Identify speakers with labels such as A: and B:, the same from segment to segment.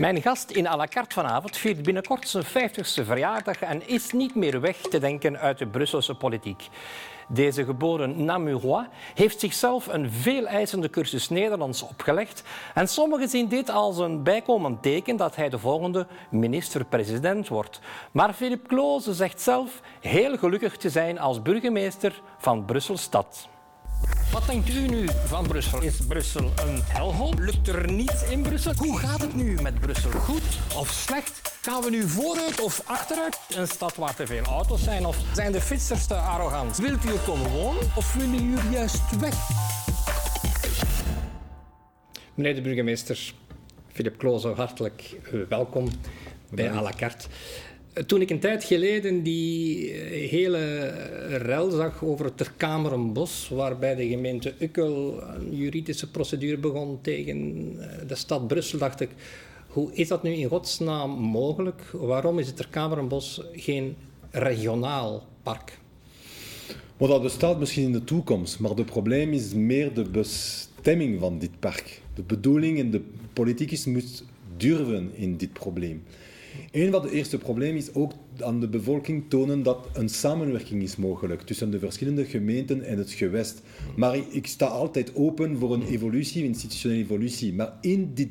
A: Mijn gast in à la carte vanavond viert binnenkort zijn 50ste verjaardag en is niet meer weg te denken uit de Brusselse politiek. Deze geboren Namurois heeft zichzelf een veeleisende cursus Nederlands opgelegd en sommigen zien dit als een bijkomend teken dat hij de volgende minister-president wordt. Maar Philippe Kloze zegt zelf heel gelukkig te zijn als burgemeester van Brussel-Stad. Wat denkt u nu van Brussel? Is Brussel een helhol? Lukt er niets in Brussel? Hoe gaat het nu met Brussel? Goed of slecht? Gaan we nu vooruit of achteruit? Een stad waar te veel auto's zijn? Of zijn de fietsers te arrogant? Wilt u er komen wonen of willen jullie juist weg? Meneer de burgemeester, Philip Kloze, hartelijk welkom bij à la carte. Toen ik een tijd geleden die eh, hele rel zag over het Terkamerenbos, waarbij de gemeente Ukkel een juridische procedure begon tegen eh, de stad Brussel, dacht ik, hoe is dat nu in godsnaam mogelijk? Waarom is het Terkamerenbos geen regionaal park?
B: Dat bestaat misschien in de toekomst, maar het probleem is meer de bestemming van dit park. De bedoeling en de politiek is moet durven in dit probleem. Een van de eerste problemen is ook aan de bevolking tonen dat een samenwerking is mogelijk tussen de verschillende gemeenten en het gewest. Maar ik sta altijd open voor een evolutie, een institutionele evolutie. Maar in dit,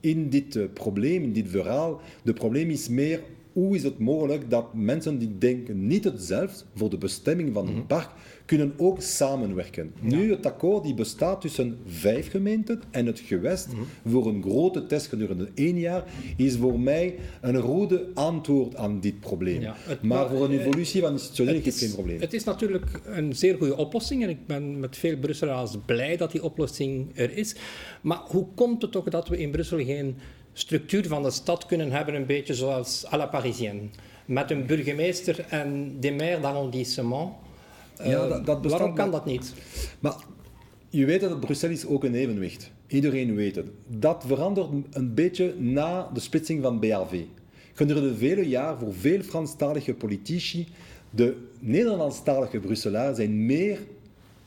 B: in dit eh, probleem, in dit verhaal, de probleem is meer hoe is het mogelijk dat mensen die denken niet hetzelfde voor de bestemming van een mhm. park, kunnen ook samenwerken. Nu, het akkoord die bestaat tussen vijf gemeenten en het gewest mhm. voor een grote test gedurende één jaar, is voor mij een rode antwoord aan dit probleem. maar voor een evolutie van institutioneel is het geen probleem.
A: Het is natuurlijk een zeer goede oplossing en ik ben met veel Brusselaars blij dat die oplossing er is. Maar hoe komt het toch dat we in Brussel geen structuur van de stad kunnen hebben, een beetje zoals à la Parisienne. Met een burgemeester en des maires d'arrondissement. Ja, dat, dat waarom kan dat niet?
B: Maar je weet dat Brussel is ook een evenwicht. Iedereen weet het. Dat verandert een beetje na de splitsing van BRV. Gedurende vele jaar voor veel Franstalige politici, de Nederlandstalige Brusselaar zijn meer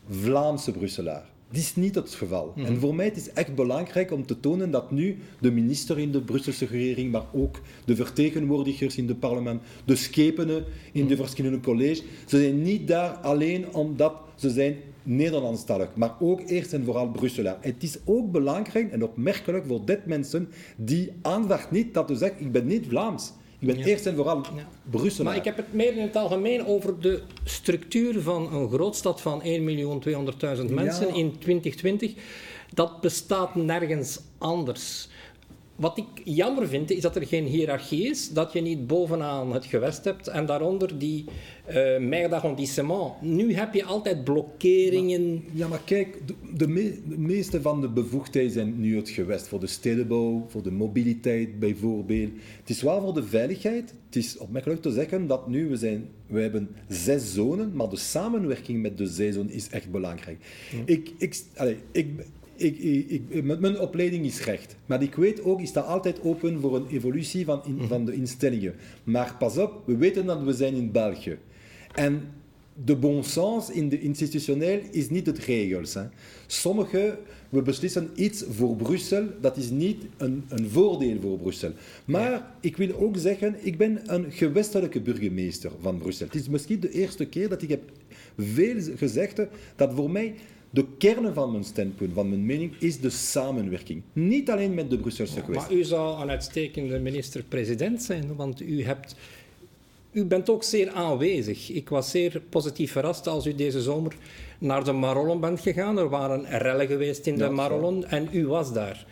B: Vlaamse Brusselaar. Dit is niet het geval. En mhm. voor mij het is echt belangrijk om te tonen dat nu de minister in de Brusselse regering, maar ook de vertegenwoordigers in het parlement, de schepenen in de mhm. verschillende colleges, ze zijn niet daar alleen omdat ze zijn Nederlandstalig, maar ook eerst en vooral Brusselaar. Het is ook belangrijk en opmerkelijk voor dit mensen die aandacht niet dat ze zeggen, ik ben niet Vlaams. Ik ben eerst en vooral ja. Brussel.
A: Maar ik heb het meer in het algemeen over de structuur van een grootstad van 1.200.000 mensen in 2020. Dat bestaat nergens anders. Wat ik jammer vind, is dat er geen hiërarchie is, dat je niet bovenaan het gewest hebt en daaronder die uh, maire d'arrondissement. Nu heb je altijd blokkeringen.
B: ja, maar kijk, de, de, meeste van de bevoegdheden zijn nu het gewest. Voor de stedenbouw, voor de mobiliteit bijvoorbeeld. Het is wel voor de veiligheid. Het is opmerkelijk te zeggen dat nu we zijn, we hebben zes zonen, maar de samenwerking met de zes zonen is echt belangrijk. Ik, ik, allez, ik, ik, ik, mijn opleiding is recht. Maar ik weet ook, ik sta altijd open voor een evolutie van, in, van de instellingen. Maar pas op, we weten dat we zijn in België. En de bon sens in de institutioneel is niet het regels. Hè. Sommige, we beslissen iets voor Brussel, dat is niet een, een voordeel voor Brussel. Maar ik wil ook zeggen, ik ben een gewestelijke burgemeester van Brussel. Het is misschien de eerste keer dat ik heb veel gezegd dat voor mij de kern van mijn standpunt, van mijn mening, is de samenwerking. Niet alleen met de Brusselse kwestie.
A: Maar u zou een uitstekende minister-president zijn, want u hebt... U bent ook zeer aanwezig. Ik was zeer positief verrast als u deze zomer naar de Marollen bent gegaan. Er waren rellen geweest in de Marollen en u was daar.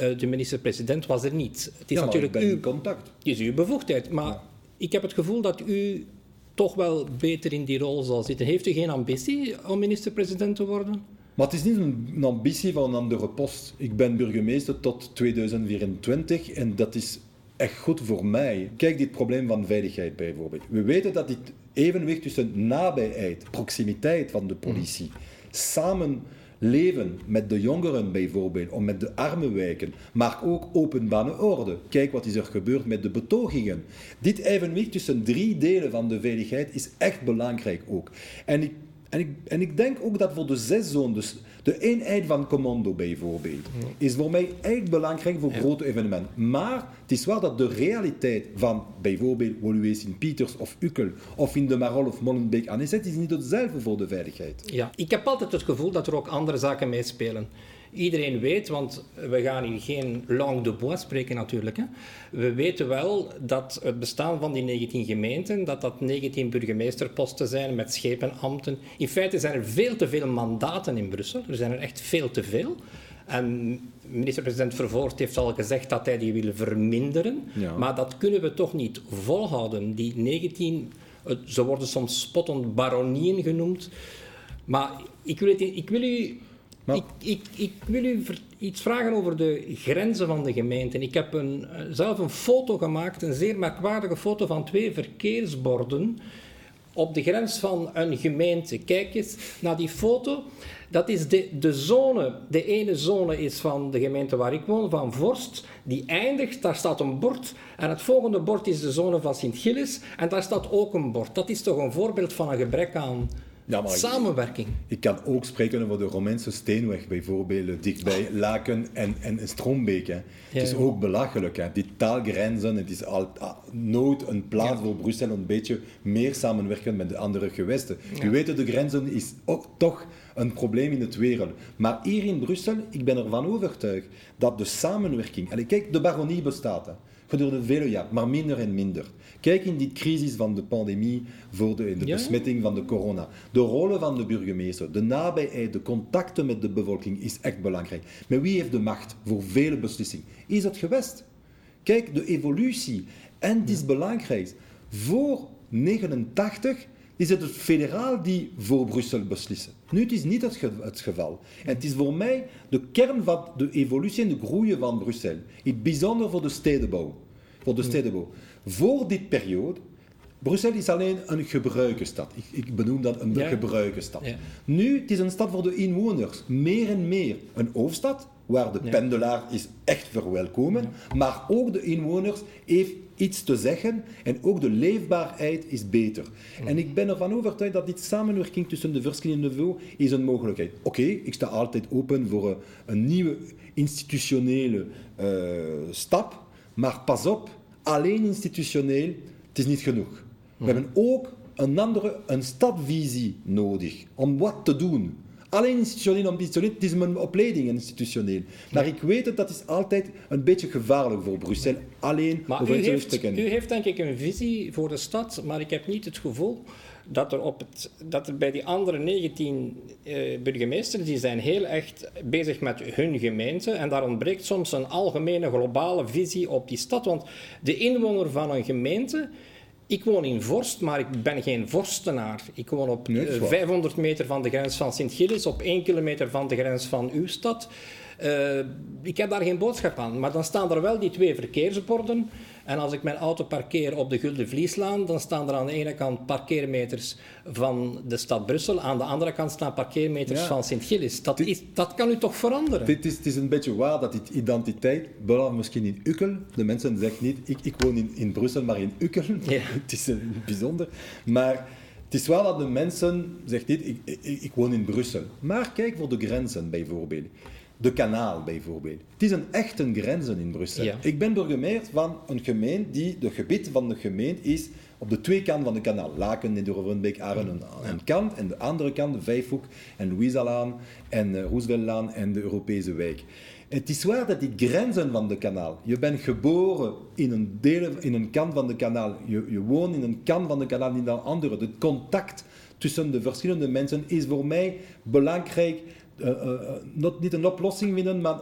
A: Uh, de minister-president was er niet.
B: Het is natuurlijk uw contact.
A: Het is uw bevoegdheid. Maar ik heb het gevoel dat u toch wel beter in die rol zal zitten. Heeft u geen ambitie om minister-president te worden?
B: Maar het is niet een ambitie van een andere post. Ik ben burgemeester tot 2024 en dat is echt goed voor mij. Kijk, dit probleem van veiligheid bijvoorbeeld. We weten dat dit evenwicht tussen nabijheid, proximiteit van de politie, samen leven met de jongeren bijvoorbeeld, of met de arme wijken, maar ook openbare orde. Kijk wat is er gebeurd met de betogingen. Dit evenwicht tussen drie delen van de veiligheid is echt belangrijk ook. En ik, en ik, en ik denk ook dat voor de zes zones, dus De eenheid van commando bijvoorbeeld is voor mij echt belangrijk voor grote evenementen. Maar het is waar dat de realiteit van bijvoorbeeld Woluwe Sint-Pieters of Ukkel of in de Marol of Molenbeek aan is niet hetzelfde voor de veiligheid.
A: Ja, ik heb altijd het gevoel dat er ook andere zaken meespelen. Iedereen weet, want we gaan hier geen langue de bois spreken natuurlijk. Hè. We weten wel dat het bestaan van die 19 gemeenten, dat dat 19 burgemeesterposten zijn met schepenambten. In feite zijn er veel te veel mandaten in Brussel. Er zijn er echt veel te veel. En minister-president Vervoort heeft al gezegd dat hij die wil verminderen. Maar dat kunnen we toch niet volhouden. Die 19, ze worden soms spottend baronieën genoemd. Maar ik wil, het, ik wil u ik, ik, ik, wil u iets vragen over de grenzen van de gemeenten. Ik heb een, eh, zelf een foto gemaakt, een zeer merkwaardige foto van twee verkeersborden op de grens van een gemeente. Kijk eens naar die foto. Dat is de, de zone. De ene zone is van de gemeente waar ik woon, van Vorst. Die eindigt, daar staat een bord. En het volgende bord is de zone van Sint-Gilles. En daar staat ook een bord. Dat is toch een voorbeeld van een gebrek aan ja, maar Samenwerking.
B: Ik, kan ook spreken over de Romeinse steenweg bijvoorbeeld, dichtbij Laken en, en Stroombeek. Het is ook belachelijk. Hè. Die taalgrenzen, het is al, nooit een plaats voor Brussel een beetje meer samenwerken met de andere gewesten. Je weet, de grenzen is ook toch een probleem in de wereld. Maar hier in Brussel, ik ben ervan overtuigd dat de samenwerking... Allez, kijk, de baronie bestaat. Hè gedurende vele jaren, maar minder en minder. Kijk in die crisis van de pandemie, voor de, de besmetting van de corona. De rollen van de burgemeester, de nabijheid, de contacten met de bevolking is echt belangrijk. Maar wie heeft de macht voor vele beslissingen? Is het gewest? Kijk, de evolutie. En het is belangrijk. Voor 89 is het het federaal die voor Brussel beslissen. Nu, het is niet het, het, geval. En het is voor mij de kern van de evolutie en de groei van Brussel. In het bijzonder voor de stedenbouw. Voor de stedenbouw. Voor die periode, Brussel is alleen een gebruikenstad. Ik, ik benoem dat een ja. gebruikenstad. Nu, het is een stad voor de inwoners. Meer en meer een hoofdstad, waar de pendelaar is echt verwelkomen, maar ook de inwoners heeft iets te zeggen en ook de leefbaarheid is beter. En ik ben ervan overtuigd dat die samenwerking tussen de verschillende niveaus is een mogelijkheid. Oké, ik sta altijd open voor een, een nieuwe institutionele uh, stap, maar pas op, alleen institutioneel, het is niet genoeg. We hebben ook een andere, een stadvisie nodig om wat te doen. Alleen institutioneel om het is mijn opleiding institutioneel. Maar ik weet het, dat is altijd een beetje gevaarlijk voor Brussel. Alleen
A: maar u heeft, u heeft denk ik een visie voor de stad, maar ik heb niet het gevoel dat er, op het, dat er bij die andere 19 eh, burgemeesters, die zijn heel echt bezig met hun gemeente en daar ontbreekt soms een algemene globale visie op die stad. Want de inwoner van een gemeente ik woon in Vorst, maar ik ben geen vorstenaar. Ik woon op 500 eh, meter van de grens van Sint-Gilles, op 1 kilometer van de grens van uw stad. Uh, ik heb daar geen boodschap aan. Maar dan staan er wel die twee verkeersborden. En als ik mijn auto parkeer op de Gulden Vlieslaan, dan staan er aan de ene kant parkeermeters van de stad Brussel, aan de andere kant staan parkeermeters van Sint-Gilles. Dat, dat kan u toch veranderen?
B: Dit is, het is een beetje waar dat die identiteit, behalve misschien in Ukkel, de mensen zeggen niet, ik, ik woon in, in Brussel, maar in Ukkel. Ja. het is een bijzonder. Maar het is wel dat de mensen zeggen niet, ik, ik, ik woon in Brussel. Maar kijk voor de grenzen bijvoorbeeld de kanaal bijvoorbeeld. Het is een echte grenzen in Brussel. Ik ben burgemeester van een gemeente die, de gebied van de gemeente is op de twee kanten van de kanaal. Laken, Nederovenbeek, Aren een, een kant en de andere kant de Vijfhoek en Louisalaan en uh, Rooseveltlaan en de Europese wijk. Het is waar dat die grenzen van de kanaal, je bent geboren in een, deel, in een kant van de kanaal, je, je woont in een kant van de kanaal, niet in een andere. Het contact tussen de verschillende mensen is voor mij belangrijk uh, uh, niet een oplossing vinden, maar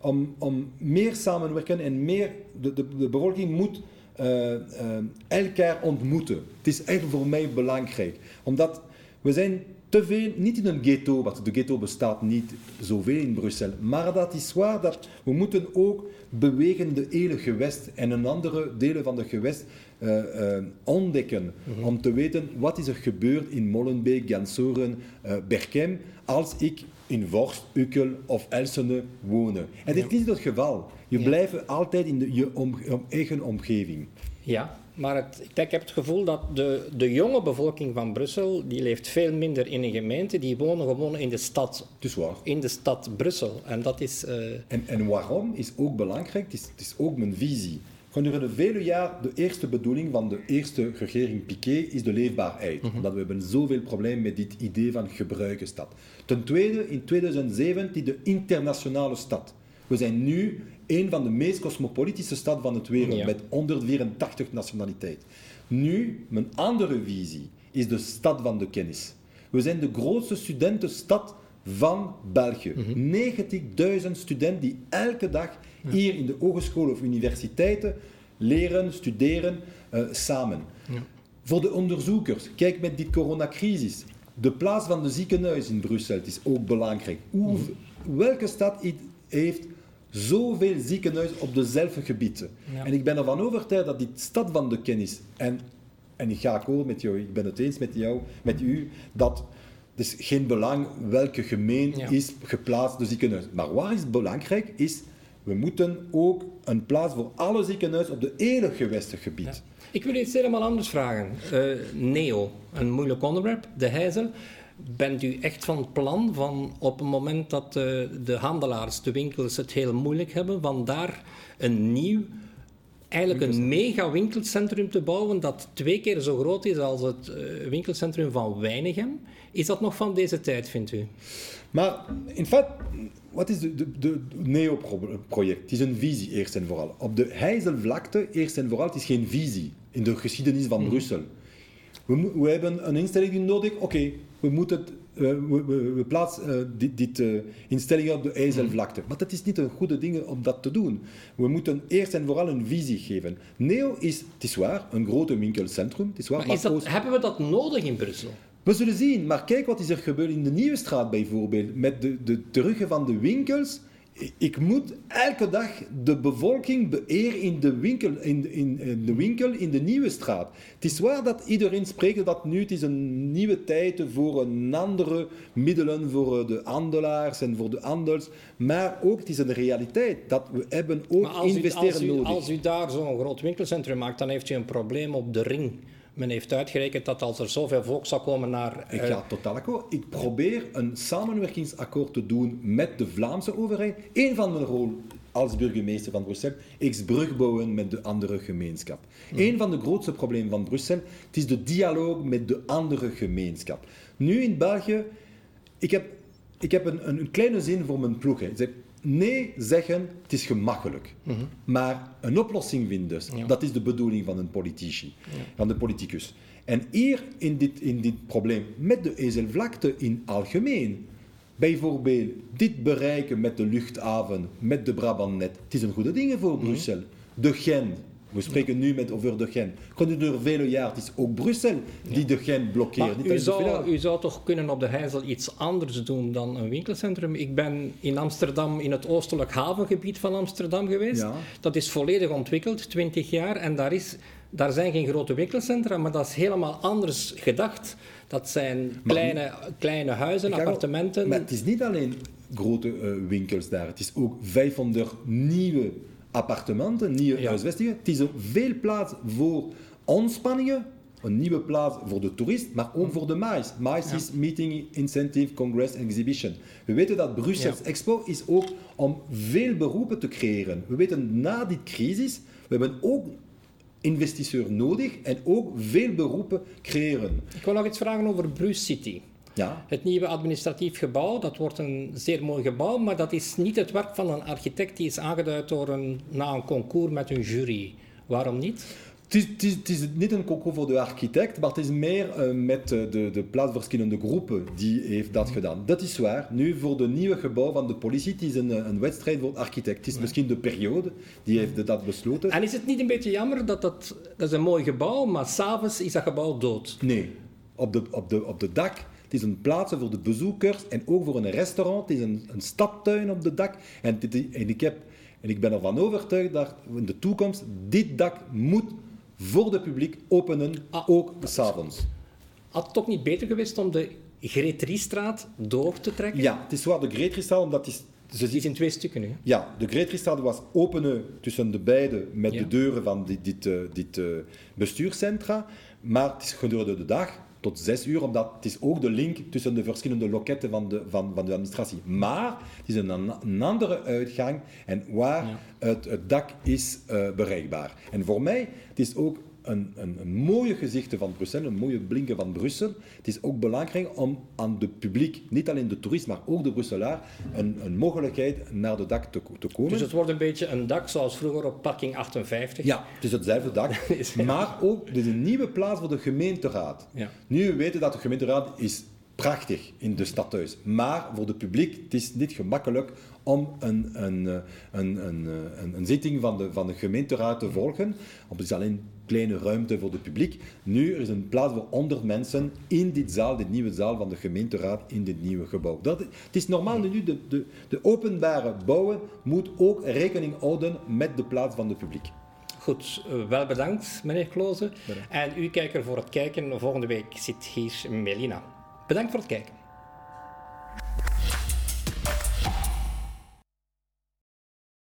B: om, om meer samenwerken en meer, de, de, de bevolking moet elkaar ontmoeten. Het is echt voor mij belangrijk. Omdat we zijn te veel, niet in een ghetto, want de ghetto bestaat niet zoveel in Brussel, maar dat is waar dat we moeten ook bewegen de hele gewest en een andere delen van de gewest uh, uh, ontdekken. Mhm. Om te weten wat is er gebeurd in Molenbeek, Gansoren, uh, Berkem, als ik in Vorst, Ukkel of Elsene wonen. En dit is niet het geval. Je blijft altijd in de, je om, eigen omgeving.
A: Ja, maar het, ik heb het gevoel dat de, de jonge bevolking van Brussel, die leeft veel minder in een gemeente, die wonen gewoon in de stad.
B: Is waar.
A: In de stad Brussel. En dat is... Uh...
B: En, en waarom is ook belangrijk, het is, het is ook mijn visie. Gedurende vele jaar, de eerste bedoeling van de eerste regering Piquet is de leefbaarheid. Mm Omdat we hebben zoveel problemen met dit idee van gebruikenstad. Ten tweede, in 2017 de internationale stad. We zijn nu een van de meest cosmopolitische steden van het wereld, met 184 nationaliteiten. Nu, mijn andere visie is de stad van de kennis. We zijn de grootste studentenstad van België. 90.000 studenten die elke dag hier in de hogescholen of universiteiten leren, studeren uh, samen. Ja. Voor de onderzoekers, kijk met die coronacrisis. De plaats van de ziekenhuis in Brussel is ook belangrijk. Hoe, welke stad heeft zoveel ziekenhuizen op dezelfde gebieden? En ik ben ervan overtuigd dat die stad van de kennis, en, en ik ga akkoord met jou, ik ben het eens met jou, met u, dat dus geen belang welke gemeente is geplaatst, de ziekenhuis. Maar waar is belangrijk is, we moeten ook een plaats voor alle ziekenhuizen op de hele gewestig gebied.
A: Ik wil iets helemaal anders vragen. Uh, Neo, een moeilijk onderwerp, de Heizel. Bent u echt van plan van op het moment dat de, de handelaars, de winkels het heel moeilijk hebben, van daar een nieuw eigenlijk een mega winkelcentrum te bouwen dat twee keer zo groot is als het uh, winkelcentrum van Weinigem. Is dat nog van deze tijd, vindt u?
B: Maar in feite, wat is het NEO-project? Het is een visie, eerst en vooral. Op de Heizelvlakte, eerst en vooral, het is geen visie in de geschiedenis van mhm. Brussel. We, we, hebben een instelling nodig, oké, we moeten we, we, we, plaatsen uh, dit, dit uh, instellingen op de IJsselvlakte. Maar dat is niet een goede ding om dat te doen. We moeten eerst en vooral een visie geven. Neo is, het is waar, een grote winkelcentrum. Het is waar,
A: maar, is dat, hebben we dat nodig in Brussel?
B: We zullen zien, maar kijk wat is er gebeurd in de Nieuwe Straat bijvoorbeeld. Met de, de teruggen van de winkels ik moet elke dag de bevolking beëren in de winkel, in, in, de winkel in de nieuwe straat. Het is waar dat iedereen spreekt dat nu het is een nieuwe tijd voor een andere middelen voor de handelaars en voor de handels. Maar ook het is een realiteit dat we hebben ook investeren nodig.
A: Als u daar zo'n groot winkelcentrum maakt, dan heeft u een probleem op de ring. Men heeft uitgerekend dat als er zoveel volk zou komen naar...
B: Ik ga uh, totaal akkoord. Ik probeer een samenwerkingsakkoord te doen met de Vlaamse overheid. Eén van mijn rol als burgemeester van Brussel is brug bouwen met de andere gemeenschap. Mm. Een van de grootste problemen van Brussel het is de dialoog met de andere gemeenschap. Nu in België, ik heb, ik heb een, een kleine zin voor mijn ploeg. Hè nee zeggen, het is gemakkelijk. Mhm. Maar een oplossing vinden, dat is de bedoeling van een politici, van de politicus. En hier in dit, in dit probleem met de ezelvlakte in algemeen, bijvoorbeeld dit bereiken met de luchthaven, met de Brabantnet, het is een goede ding voor mhm. Brussel. De Gent, we spreken nu met over de Gen. Gedurende vele jaren, het is ook Brussel die de Gen blokkeert.
A: u, zou, u zou toch kunnen op de Heizel iets anders doen dan een winkelcentrum? Ik ben in Amsterdam, in het oostelijk havengebied van Amsterdam geweest. Dat is volledig ontwikkeld, 20 jaar. En daar, is, daar zijn geen grote winkelcentra, maar dat is helemaal anders gedacht. Dat zijn kleine, kleine huizen, appartementen.
B: Maar het is niet alleen grote uh, winkels daar. Het is ook 500 nieuwe appartementen, nieuwe ja. huisvestingen. Het is een veel plaats voor ontspanningen, een nieuwe plaats voor de toerist, maar ook voor de MAIS. MAIS is Meeting Incentive Congress Exhibition. We weten dat Brussels Expo is ook om veel beroepen te creëren. We weten na die crisis, we hebben ook investisseurs nodig en ook veel beroepen creëren.
A: Ik wil nog iets vragen over Bruce City. Ja. Het nieuwe administratief gebouw, dat wordt een zeer mooi gebouw, maar dat is niet het werk van een architect die is aangeduid door een, na een concours met een jury. Waarom niet?
B: Het is, het, is, het is, niet een concours voor de architect, maar het is meer uh, met de, de plaatsverschillende groepen die heeft dat gedaan. Dat is waar. Nu voor de nieuwe gebouw van de politie, het is een, een wedstrijd voor de architect. Het is misschien de periode die heeft dat besloten.
A: En is het niet een beetje jammer dat dat, dat is een mooi gebouw, maar s'avonds is dat gebouw dood?
B: Nee. Op de, op de, op de dak het is een plaats voor de bezoekers en ook voor een restaurant. Het is een, een stadtuin op de dak. En, en, ik heb, en ik ben ervan overtuigd dat in de toekomst dit dak moet voor het publiek openen, ah, ook s'avonds.
A: Had het toch niet beter geweest om de Greteriestraat door te trekken?
B: Ja, het is waar de Greteriestraat, omdat is ze
A: Die is in twee stukken nu.
B: Ja, de Gretristraat was openen tussen de beide met
A: Ja.
B: de deuren van dit, dit, eh, dit eh, bestuurscentra. Maar het is gedurende de dag tot zes uur, omdat het is ook de link tussen de verschillende loketten van de, van, van de administratie. Maar het is een, een andere uitgang en waar
A: Ja.
B: het, het dak is eh, bereikbaar. En voor mij, het is ook een, een, een mooie gezichte van Brussel, een mooie blinken van Brussel. Het is ook belangrijk om aan de publiek, niet alleen de toerist, maar ook de Brusselaar, een, een mogelijkheid naar de dak te, te komen.
A: Dus het wordt een beetje een dak zoals vroeger op parking 58.
B: Ja, het is hetzelfde dak. Maar ook, het is een nieuwe plaats voor de gemeenteraad.
A: Ja.
B: Nu, we weten dat de gemeenteraad is prachtig in de stadhuis. Maar voor het publiek, het is niet gemakkelijk om een, een, eh, een, een, eh, een, een zitting van de, van de gemeenteraad te volgen. Want het is alleen kleine ruimte voor het publiek. Nu er is een plaats voor 100 mensen in dit zaal, dit nieuwe zaal van de gemeenteraad in dit nieuwe gebouw. Dat, het is normaal nu, de, de, de openbare bouwen moet ook rekening houden met de plaats van het publiek.
A: Goed, eh, wel bedankt, meneer Kloze. En u kijker voor het kijken. Volgende week zit hier Melina. Bedankt voor het kijken.